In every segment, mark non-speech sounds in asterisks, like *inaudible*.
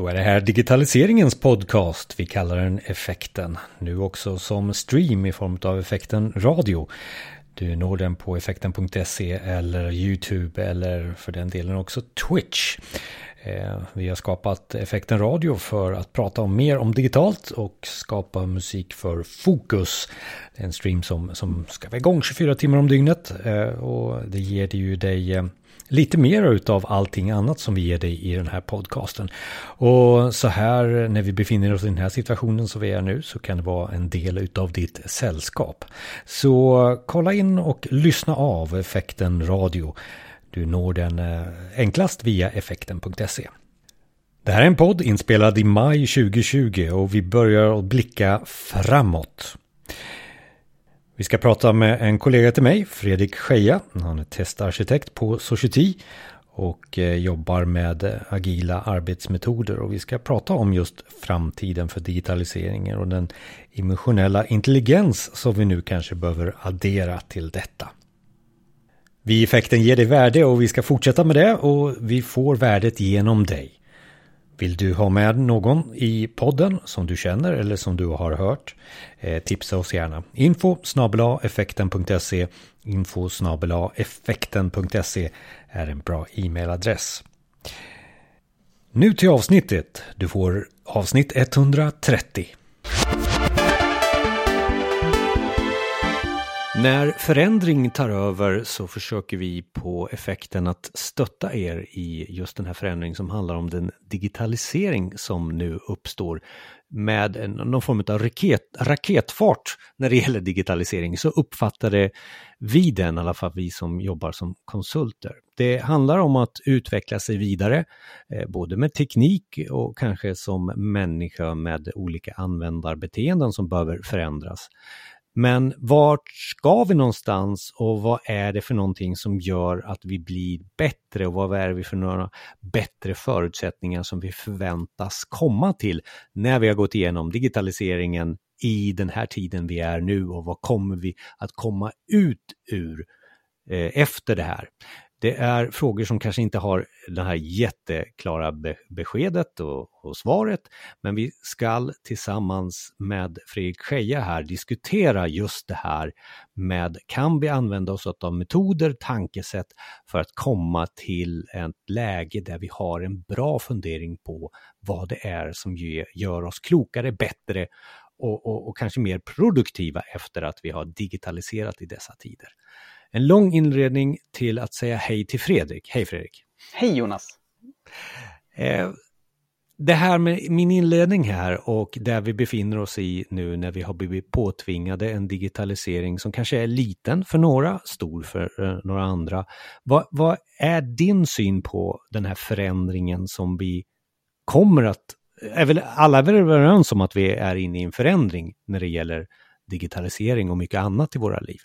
Då är det här digitaliseringens podcast. Vi kallar den Effekten. Nu också som stream i form av Effekten Radio. Du når den på effekten.se eller YouTube eller för den delen också Twitch. Eh, vi har skapat Effekten Radio för att prata om mer om digitalt och skapa musik för fokus. Det är en stream som, som ska vara igång 24 timmar om dygnet eh, och det ger ju dig eh, lite mer utav allting annat som vi ger dig i den här podcasten. Och så här när vi befinner oss i den här situationen som vi är nu så kan det vara en del utav ditt sällskap. Så kolla in och lyssna av effekten radio. Du når den eh, enklast via effekten.se. Det här är en podd inspelad i maj 2020 och vi börjar att blicka framåt. Vi ska prata med en kollega till mig, Fredrik Scheja. Han är testarkitekt på Society och eh, jobbar med agila arbetsmetoder. Och vi ska prata om just framtiden för digitaliseringen och den emotionella intelligens som vi nu kanske behöver addera till detta. Vi i effekten ger dig värde och vi ska fortsätta med det och vi får värdet genom dig. Vill du ha med någon i podden som du känner eller som du har hört? Eh, tipsa oss gärna. Info effekten.se Info effekten.se är en bra e-mailadress. Nu till avsnittet. Du får avsnitt 130. När förändring tar över så försöker vi på effekten att stötta er i just den här förändringen som handlar om den digitalisering som nu uppstår med en, någon form av raket, raketfart när det gäller digitalisering så uppfattade vi den, i alla fall vi som jobbar som konsulter. Det handlar om att utveckla sig vidare, eh, både med teknik och kanske som människa med olika användarbeteenden som behöver förändras. Men vart ska vi någonstans och vad är det för någonting som gör att vi blir bättre och vad är det för några bättre förutsättningar som vi förväntas komma till när vi har gått igenom digitaliseringen i den här tiden vi är nu och vad kommer vi att komma ut ur eh, efter det här. Det är frågor som kanske inte har det här jätteklara beskedet och, och svaret, men vi ska tillsammans med Fredrik Scheja här diskutera just det här med kan vi använda oss av metoder, tankesätt för att komma till ett läge där vi har en bra fundering på vad det är som gör oss klokare, bättre och, och, och kanske mer produktiva efter att vi har digitaliserat i dessa tider. En lång inledning till att säga hej till Fredrik. Hej Fredrik! Hej Jonas! Eh, det här med min inledning här och där vi befinner oss i nu när vi har blivit påtvingade en digitalisering som kanske är liten för några, stor för eh, några andra. Vad, vad är din syn på den här förändringen som vi kommer att... Är väl, alla är väl överens om att vi är inne i en förändring när det gäller digitalisering och mycket annat i våra liv?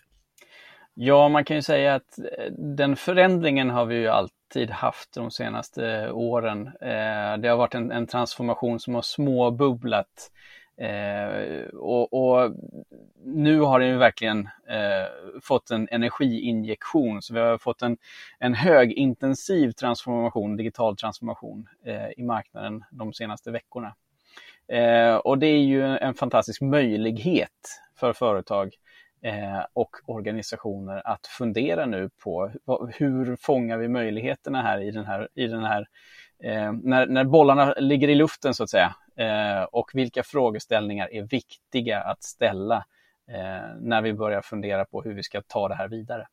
Ja, man kan ju säga att eh, den förändringen har vi ju alltid haft de senaste eh, åren. Eh, det har varit en, en transformation som har småbubblat eh, och, och, nu har den ju verkligen fått en energiinjektion. Så vi har fått en, en högintensiv transformation, digital transformation i marknaden de senaste veckorna. och det är ju en fantastisk möjlighet för företag Eh, och organisationer att fundera nu på hur fångar vi möjligheterna här i den här, i den här eh, när, när bollarna ligger i luften så att säga eh, och vilka frågeställningar är viktiga att ställa eh, när vi börjar fundera på hur vi ska ta det här vidare.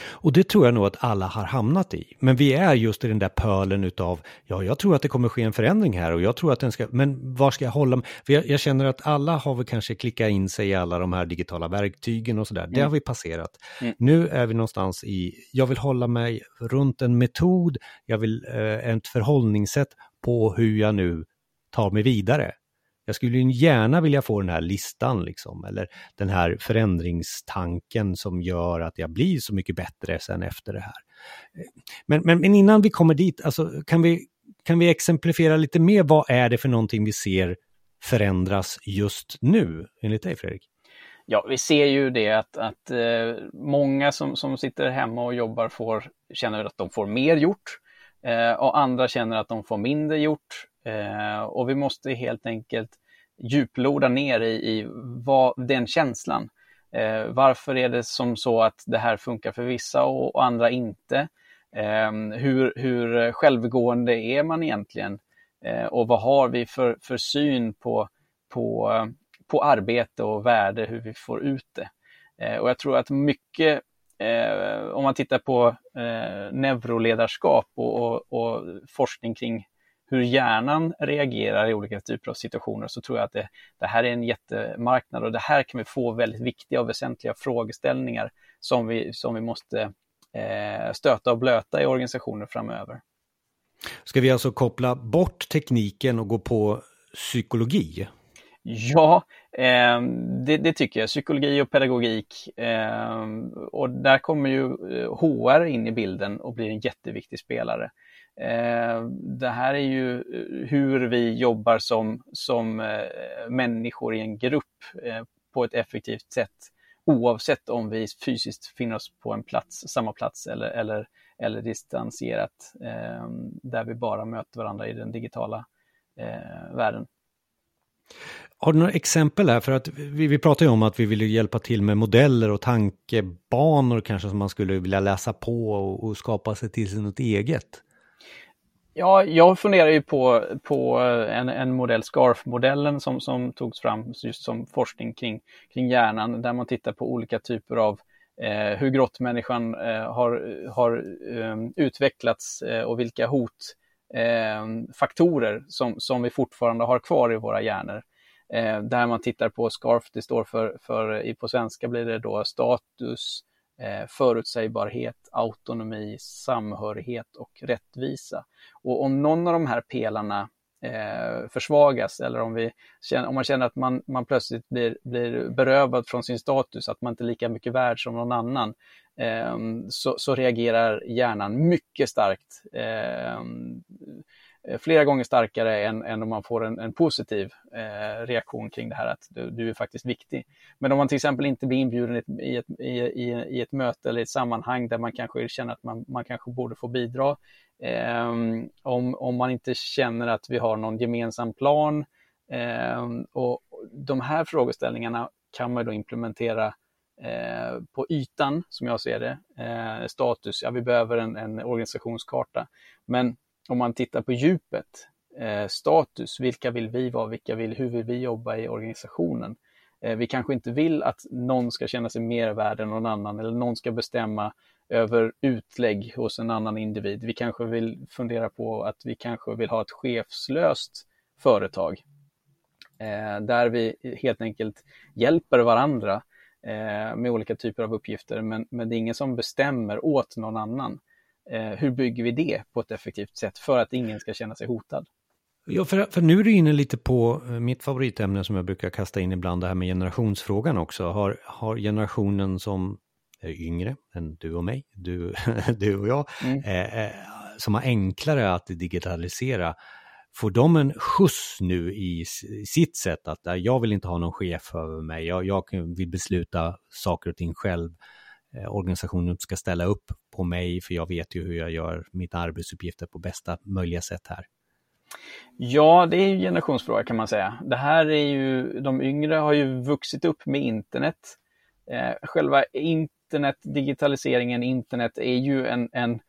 Och det tror jag nog att alla har hamnat i. Men vi är just i den där pölen utav, ja, jag tror att det kommer ske en förändring här och jag tror att den ska, men var ska jag hålla mig? För jag, jag känner att alla har väl kanske klickat in sig i alla de här digitala verktygen och sådär. Mm. Det har vi passerat. Mm. Nu är vi någonstans i, jag vill hålla mig runt en metod, jag vill eh, ett förhållningssätt på hur jag nu tar mig vidare. Jag skulle gärna vilja få den här listan liksom, eller den här förändringstanken som gör att jag blir så mycket bättre sen efter det här. Men, men, men innan vi kommer dit, alltså, kan, vi, kan vi exemplifiera lite mer vad är det för någonting vi ser förändras just nu, enligt dig Fredrik? Ja, vi ser ju det att, att eh, många som, som sitter hemma och jobbar får, känner att de får mer gjort. Eh, och andra känner att de får mindre gjort. Eh, och vi måste helt enkelt djuploda ner i, i vad, den känslan. Eh, varför är det som så att det här funkar för vissa och, och andra inte? Eh, hur, hur självgående är man egentligen? Eh, och vad har vi för, för syn på, på, på arbete och värde, hur vi får ut det? Eh, och jag tror att mycket eh, om man tittar på eh, neuroledarskap och, och, och, forskning kring hur hjärnan reagerar i olika typer av situationer så tror jag att det, det, här är en jättemarknad och det här kan vi få väldigt viktiga och väsentliga frågeställningar som vi, som vi måste eh, stöta och blöta i organisationer framöver. Ska vi alltså koppla bort tekniken och gå på psykologi? Ja, eh, det, det, tycker jag. Psykologi och pedagogik. Eh, och där kommer ju HR eh, in i bilden och blir en jätteviktig spelare. Eh, det här är ju eh, hur vi jobbar som, som eh, människor i en grupp på ett effektivt sätt oavsett om vi fysiskt finner oss på en plats, samma plats eller, eller, eller distanserat där vi bara möter varandra i den digitala världen. Har du några exempel här? För att vi, vi pratar ju om att vi vill hjälpa till med modeller och tankebanor kanske som man skulle vilja läsa på och, och skapa sig till sig något eget. Ja, jag funderar ju på, på eh, en, en modell, SCARF-modellen som, som togs fram just som forskning kring, kring hjärnan, där man tittar på olika typer av eh, hur grottmänniskan eh, har, har um, utvecklats eh, och vilka hotfaktorer ehm, eh, som, som vi fortfarande har kvar i våra hjärnor. Eh, där man tittar på SCARF, det står för, för på svenska blir det då status, eh, förutsägbarhet, autonomi, samhörighet och rättvisa. Och om någon av de här pelarna eh, försvagas eller om, vi om man känner att man, man plötsligt blir, blir berövad från sin status, att man inte är lika mycket värd som någon annan, eh, så, så, reagerar hjärnan mycket starkt eh, Eh, flera gånger starkare än, än om man får en, en positiv eh, reaktion kring det här att du, du, är faktiskt viktig. Men om man till exempel inte blir inbjuden i ett, i ett, i, i ett möte eller ett sammanhang där man kanske känner att man, man kanske borde få bidra, eh, om, om man inte känner att vi har någon gemensam plan eh, och de här frågeställningarna kan man då implementera eh, på ytan, som jag ser det. Eh, status, ja vi behöver en, en organisationskarta. Men om man tittar på djupet, eh, status, vilka vill vi vara, vilka vill, hur vill vi jobba i organisationen? Eh, vi kanske inte vill att någon ska känna sig mer värd än någon annan eller någon ska bestämma över utlägg hos en annan individ. Vi kanske vill fundera på att vi kanske vill ha ett chefslöst företag eh, där vi helt enkelt hjälper varandra eh, med olika typer av uppgifter, men, men det är ingen som bestämmer åt någon annan. Eh, hur bygger vi det på ett effektivt sätt för att ingen ska känna sig hotad? Ja, för, för nu är du inne lite på eh, mitt favoritämne som jag brukar kasta in ibland, det här med generationsfrågan också. Har, har generationen som är yngre än du och mig, du, *laughs* du och jag, mm. eh, eh som har enklare att digitalisera, får de en skjuts nu i sitt sätt att jag vill inte ha någon chef över mig, jag, jag vill besluta saker och ting själv. Eh, organisationen ska ställa upp på mig för jag vet ju hur jag gör mitt arbetsuppgifter på bästa möjliga sätt här. Ja, det är ju generationsfråga kan man säga. Det här är ju, de yngre har ju vuxit upp med internet. Eh, själva internet, digitaliseringen, internet är ju en, en,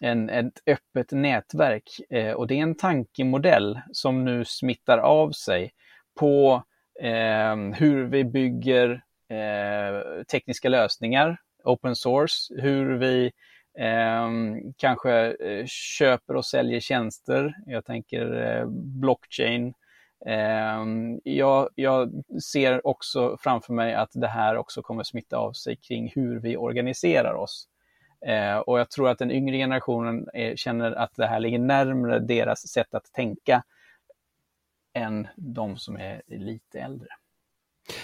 en ett öppet nätverk eh, och det är en tankemodell som nu smittar av sig på eh, hur vi bygger eh, tekniska lösningar open source, hur vi ehm, eh, kanske köper och säljer tjänster. Jag tänker eh, blockchain. Eh, jag, jag, ser också framför mig att det här också kommer smitta av sig kring hur vi organiserar oss. Eh, och jag tror att den yngre generationen är, känner att det här ligger närmre deras sätt att tänka än de som är lite äldre.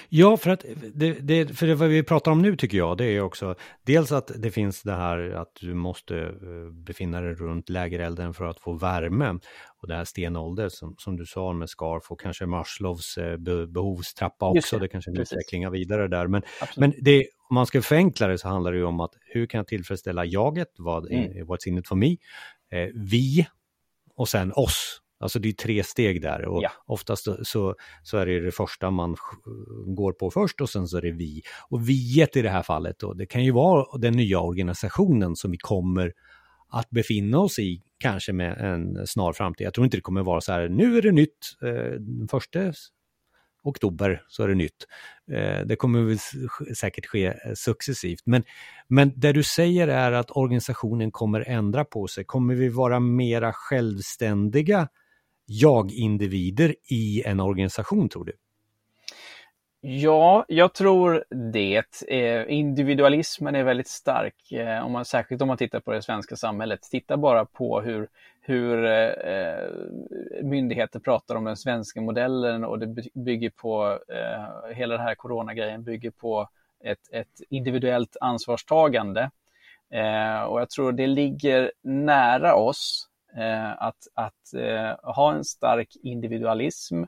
Ja, för att det, det, för det vad vi pratar om nu tycker jag, det är också dels att det finns det här att du måste eh, befinna dig runt lägerelden för att få värme. Och det här stenålder som, som du sa med scarf och kanske Maslows eh, behovstrappa också, det. det kanske en utveckling vidare där. Men, men det, om man ska förenkla det så handlar det ju om att hur kan jag tillfredsställa jaget, vad, mm. what's in it for me, eh, vi och sen oss Alltså det är tre steg där och ja. oftast så, så är det det första man går på först och sen så är det vi. Och viet i det här fallet då, det kan ju vara den nya organisationen som vi kommer att befinna oss i, kanske med en snar framtid. Jag tror inte det kommer vara så här, nu är det nytt, eh, första oktober så är det nytt. Eh, det kommer väl säkert ske eh, successivt. Men, men det du säger är att organisationen kommer ändra på sig. Kommer vi vara mera självständiga jag-individer i en organisation tror du? Ja, jag tror det. Eh, individualismen är väldigt stark, eh, om man, särskilt om man tittar på det svenska samhället. Titta bara på hur, hur eh, myndigheter pratar om den svenska modellen och det bygger på, eh, hela den här coronagrejen bygger på ett, ett individuellt ansvarstagande. och jag tror det ligger nära oss Eh, att, att eh, ha en stark individualism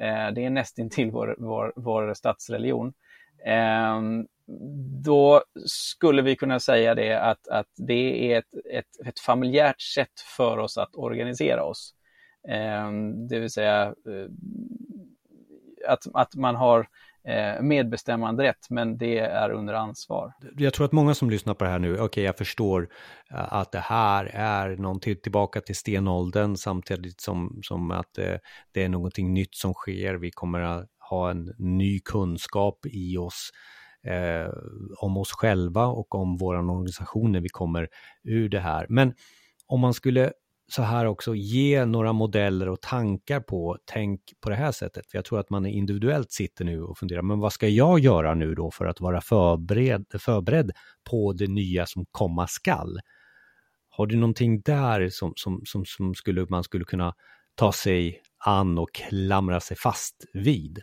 Eh, det är nästintill vår, vår, vår statsreligion. Ehm, då skulle vi kunna säga det att, att det är ett, ett, ett familjärt sätt för oss att organisera oss. Ehm, det vill säga eh, att, att man har Eh, medbestämmanderätt, men det är under ansvar. Jag tror att många som lyssnar på det här nu, okej, okay, jag förstår eh, att det här är någonting tillbaka till stenåldern samtidigt som, som att det, eh, det är någonting nytt som sker. Vi kommer att ha en ny kunskap i oss eh, om oss själva och om våran organisation när vi kommer ur det här. Men om man skulle så här också ge några modeller och tankar på, tänk på det här sättet. För jag tror att man individuellt sitter nu och funderar, men vad ska jag göra nu då för att vara förberedd, förberedd på det nya som komma skall? Har du någonting där som, som, som, som skulle, man skulle kunna ta sig an och klamra sig fast vid?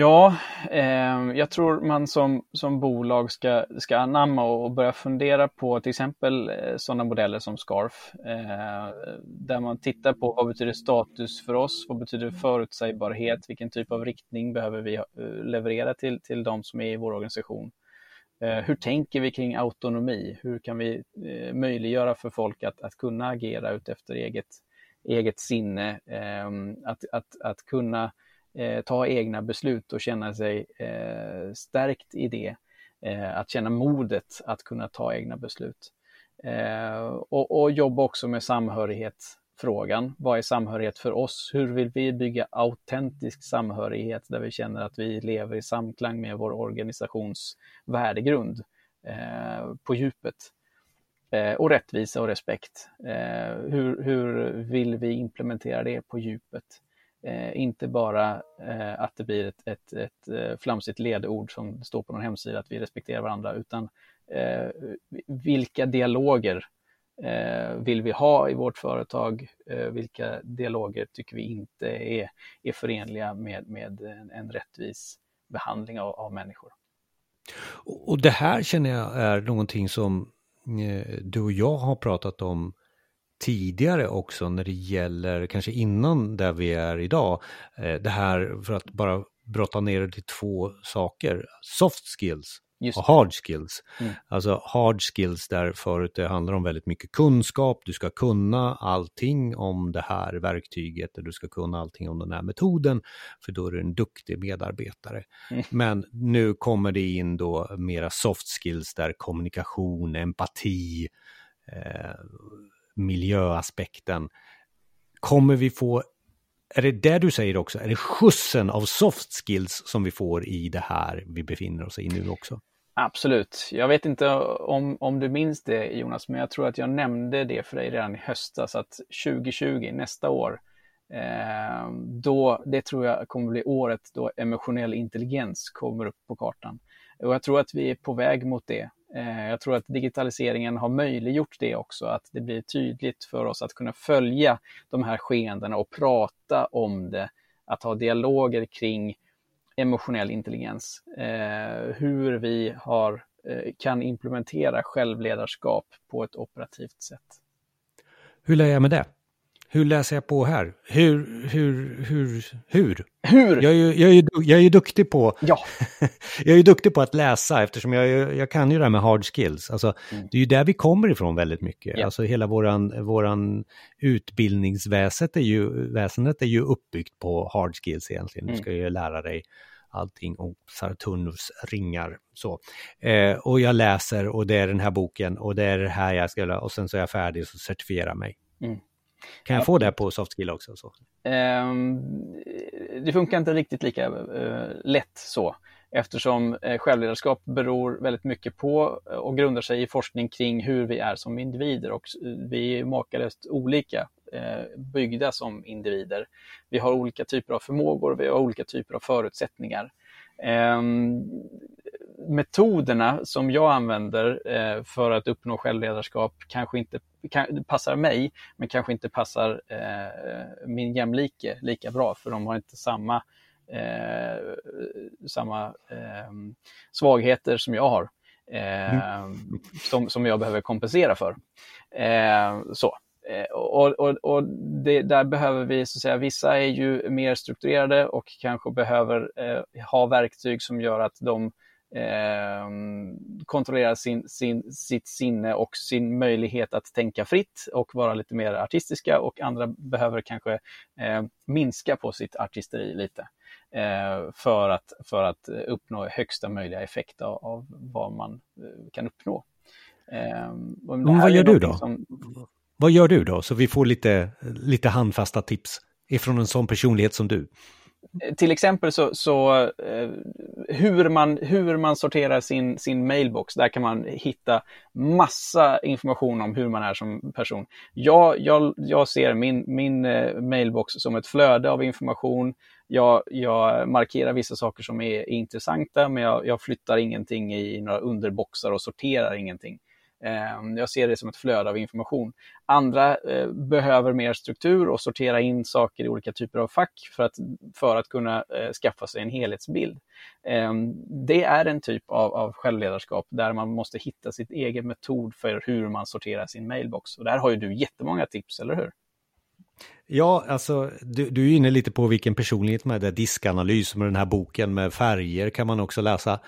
Ja, eh, jag tror man som, som bolag ska, ska anamma och börja fundera på till exempel eh, sådana modeller som Scarf, eh, där man tittar på vad betyder status för oss, vad betyder förutsägbarhet, vilken typ av riktning behöver vi eh, leverera till, till de som är i vår organisation. Eh, hur tänker vi kring autonomi? Hur kan vi eh, möjliggöra för folk att, att kunna agera utefter eget, eget sinne, ehm, att, att, att kunna eh, ta egna beslut och känna sig eh, stärkt i det. Eh, att känna modet att kunna ta egna beslut. Eh, och, och jobba också med samhörighetsfrågan. Vad är samhörighet för oss? Hur vill vi bygga autentisk samhörighet där vi känner att vi lever i samklang med vår organisations värdegrund eh, på djupet? Eh, och rättvisa och respekt. Eh, hur, hur vill vi implementera det på djupet? Eh, inte bara eh, att det blir ett, ett, ett eh, flamsigt ledord som står på någon hemsida att vi respekterar varandra, utan eh, vilka dialoger eh, vill vi ha i vårt företag? Eh, vilka dialoger tycker vi inte är, är förenliga med, med en, en rättvis behandling av, av människor? Och det här känner jag är någonting som eh, du och jag har pratat om tidigare också när det gäller, kanske innan där vi är idag, eh, det här för att bara brotta ner det till två saker, soft skills och hard skills. Mm. Alltså hard skills där förut det handlar om väldigt mycket kunskap, du ska kunna allting om det här verktyget, du ska kunna allting om den här metoden, för då är du en duktig medarbetare. Mm. Men nu kommer det in då mera soft skills där kommunikation, empati, eh, miljöaspekten. Kommer vi få, är det det du säger också, är det skjutsen av soft skills som vi får i det här vi befinner oss i nu också? Absolut. Jag vet inte om, om du minns det Jonas, men jag tror att jag nämnde det för dig redan i höstas att 2020, nästa år, eh, då, det tror jag kommer bli året då emotionell intelligens kommer upp på kartan. Och jag tror att vi är på väg mot det. Eh, jag tror att digitaliseringen har möjliggjort det också, att det blir tydligt för oss att kunna följa de här skeendena och prata om det, att ha dialoger kring emotionell intelligens, eh, hur vi har, eh, kan implementera självledarskap på ett operativt sätt. Hur lär jag mig det? Hur läser jag på här? Hur, hur, hur, hur? Hur? Jag är ju, jag är, jag är ju duktig på, Ja. *laughs* jag är ju duktig på att läsa eftersom jag, jag kan ju det här med hard skills. Alltså, Mm. Det är ju där vi kommer ifrån väldigt mycket. Ja. Alltså hela våran, våran utbildningsväsendet är ju, väsendet är ju uppbyggt på hard skills egentligen. Du Mm. ska ju lära dig allting om Saturnus ringar. Så. Eh, och jag läser och det är den här boken och det är det här jag ska lära och sen så är jag färdig och så certifierar mig. Mm. Kan jag få det på soft skill också? Så? Ehm, det funkar inte riktigt lika eh, lätt så eftersom eh, självledarskap beror väldigt mycket på eh, och grundar sig i forskning kring hur vi är som individer och vi är makalöst olika byggda som individer. Vi har olika typer av förmågor, vi har olika typer av förutsättningar. Metoderna som jag använder eh, för att uppnå självledarskap kanske inte kan, passar mig, men kanske inte passar eh, min jämlike lika bra, för de har inte samma, eh, samma eh, svagheter som jag har, eh, som, som jag behöver kompensera för. Eh, så. Och, och, och det, där behöver vi, så att säga, vissa är ju mer strukturerade och kanske behöver eh, ha verktyg som gör att de eh, kontrollerar sin, sin, sitt sinne och sin möjlighet att tänka fritt och vara lite mer artistiska och andra behöver kanske eh, minska på sitt artisteri lite eh, för, att, för att uppnå högsta möjliga effekt av, av vad man eh, kan uppnå. Eh, det Men vad gör du då? Som, Vad gör du då? Så vi får lite, lite handfasta tips ifrån en sån personlighet som du till exempel så, så eh, hur, man, hur man sorterar sin, sin mailbox, där kan man hitta massa information om hur man är som person. Jag, jag, jag ser min, min eh, mailbox som ett flöde av information. Jag, jag markerar vissa saker som är, är intressanta, men jag, jag flyttar ingenting i några underboxar och sorterar ingenting. Ehm, jag ser det som ett flöde av information. Andra eh, behöver mer struktur och sortera in saker i olika typer av fack för att, för att kunna eh, skaffa sig en helhetsbild. Ehm, det är en typ av, av självledarskap där man måste hitta sitt egen metod för hur man sorterar sin mailbox. Och där har ju du jättemånga tips, eller hur? Ja, alltså du, du är inne lite på vilken personlighet med det, diskanalys med den här boken med färger kan man också läsa. Är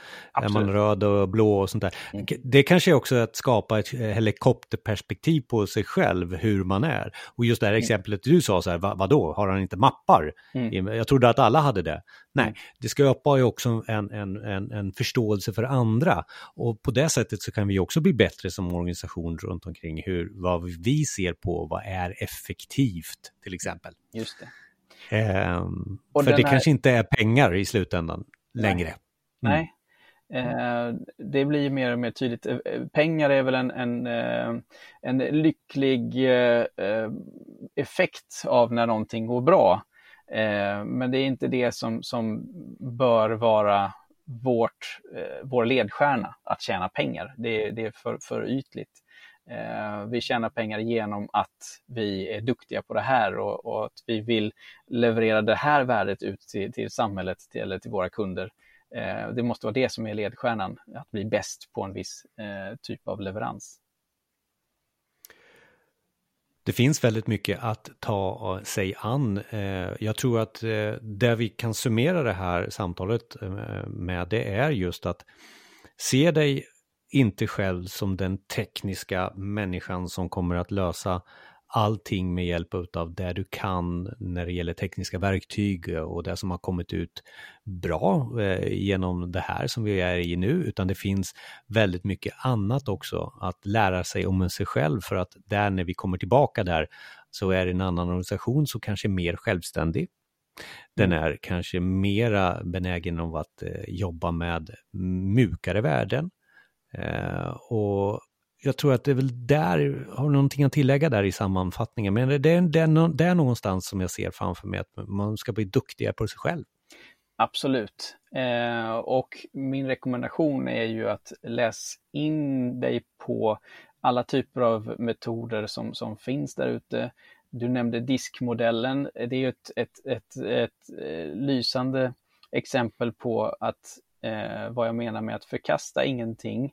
man Absolut. röd och blå och sånt där. Mm. Det kanske är också att skapa ett eh, helikopterperspektiv på sig själv, hur man är. Och just det här exemplet du sa, så här, vad, vadå, har han inte mappar? Mm. Jag trodde att alla hade det. Nej, Mm. det skapar ju också en, en, en, en förståelse för andra. Och på det sättet så kan vi också bli bättre som organisation runt omkring hur, vad vi ser på, vad är effektivt till exempel. Just det. Ehm, för det här- kanske inte är pengar i slutändan längre. Mm. Nej. Eh, det blir mer och mer tydligt. Eh, eh, Pengar är väl en, en, eh, en lycklig effekt av när någonting går bra. Eh, men det är inte det som, som bör vara vårt, eh, vår ledstjärna, att tjäna pengar. Det, det är för, för ytligt. Eh, vi tjänar pengar genom att vi är duktiga på det här och, och att vi vill leverera det här värdet ut till, till samhället till, eller till våra kunder. Eh, det måste vara det som är ledstjärnan, att bli bäst på en viss eh, typ av leverans. Det finns väldigt mycket att ta sig an. Jag tror att det vi kan summera det här samtalet med det är just att se dig inte själv som den tekniska människan som kommer att lösa allting med hjälp av det du kan när det gäller tekniska verktyg och det som har kommit ut bra eh, genom det här som vi är i nu, utan det finns väldigt mycket annat också att lära sig om sig själv för att där när vi kommer tillbaka där så är det en annan organisation som kanske är mer självständig. Den är kanske mera benägen av att eh, jobba med mjukare värden. Eh, och jag tror att det är väl där, har du någonting att tillägga där i sammanfattningen, men det är, det, är, det är någonstans som jag ser framför mig att man ska bli duktigare på sig själv. Absolut. Eh, och min rekommendation är ju att läs in dig på alla typer av metoder som, som finns där ute. Du nämnde diskmodellen. Det är ju ett, ett, ett, ett eh, lysande exempel på att eh, vad jag menar med att förkasta ingenting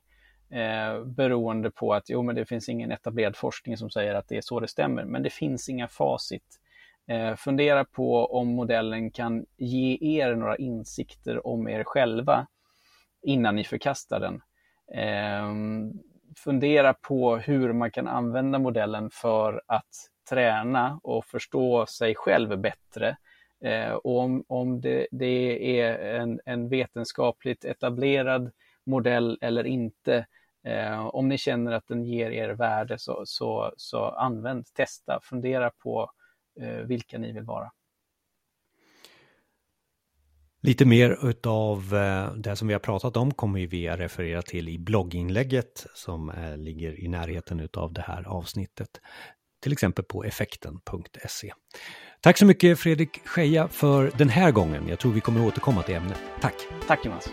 eh, beroende på att jo, men det finns ingen etablerad forskning som säger att det är så det stämmer, men det finns inga facit. Eh, fundera på om modellen kan ge er några insikter om er själva innan ni förkastar den. Eh, fundera på hur man kan använda modellen för att träna och förstå sig själv bättre. Eh, och om, om det, det är en, en, vetenskapligt etablerad modell eller inte, eh, om ni känner att den ger er värde så, så, så använd, testa, fundera på eh, vilka ni vill vara. Lite mer utav eh, det som vi har pratat om kommer vi att referera till i blogginlägget som eh, ligger i närheten utav det här avsnittet. Till exempel på effekten.se. Tack så mycket Fredrik Scheja för den här gången. Jag tror vi kommer återkomma till ämnet. Tack! Tack Jonas!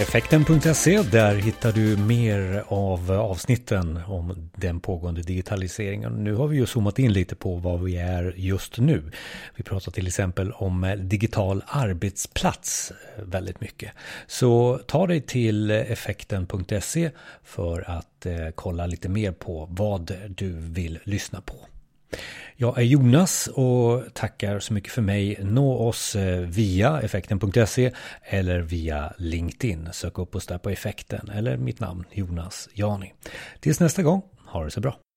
Effekten.se, där hittar du mer av avsnitten om den pågående digitaliseringen. Nu har vi ju zoomat in lite på vad vi är just nu. Vi pratar till exempel om digital arbetsplats eh, väldigt mycket. Så ta dig till effekten.se för att eh, kolla lite mer på vad du vill lyssna på. Jag är Jonas och tackar så mycket för mig. Nå oss eh, via effekten.se eller via LinkedIn. Sök upp oss där på effekten eller mitt namn Jonas Jani. Tills nästa gång, ha det så bra.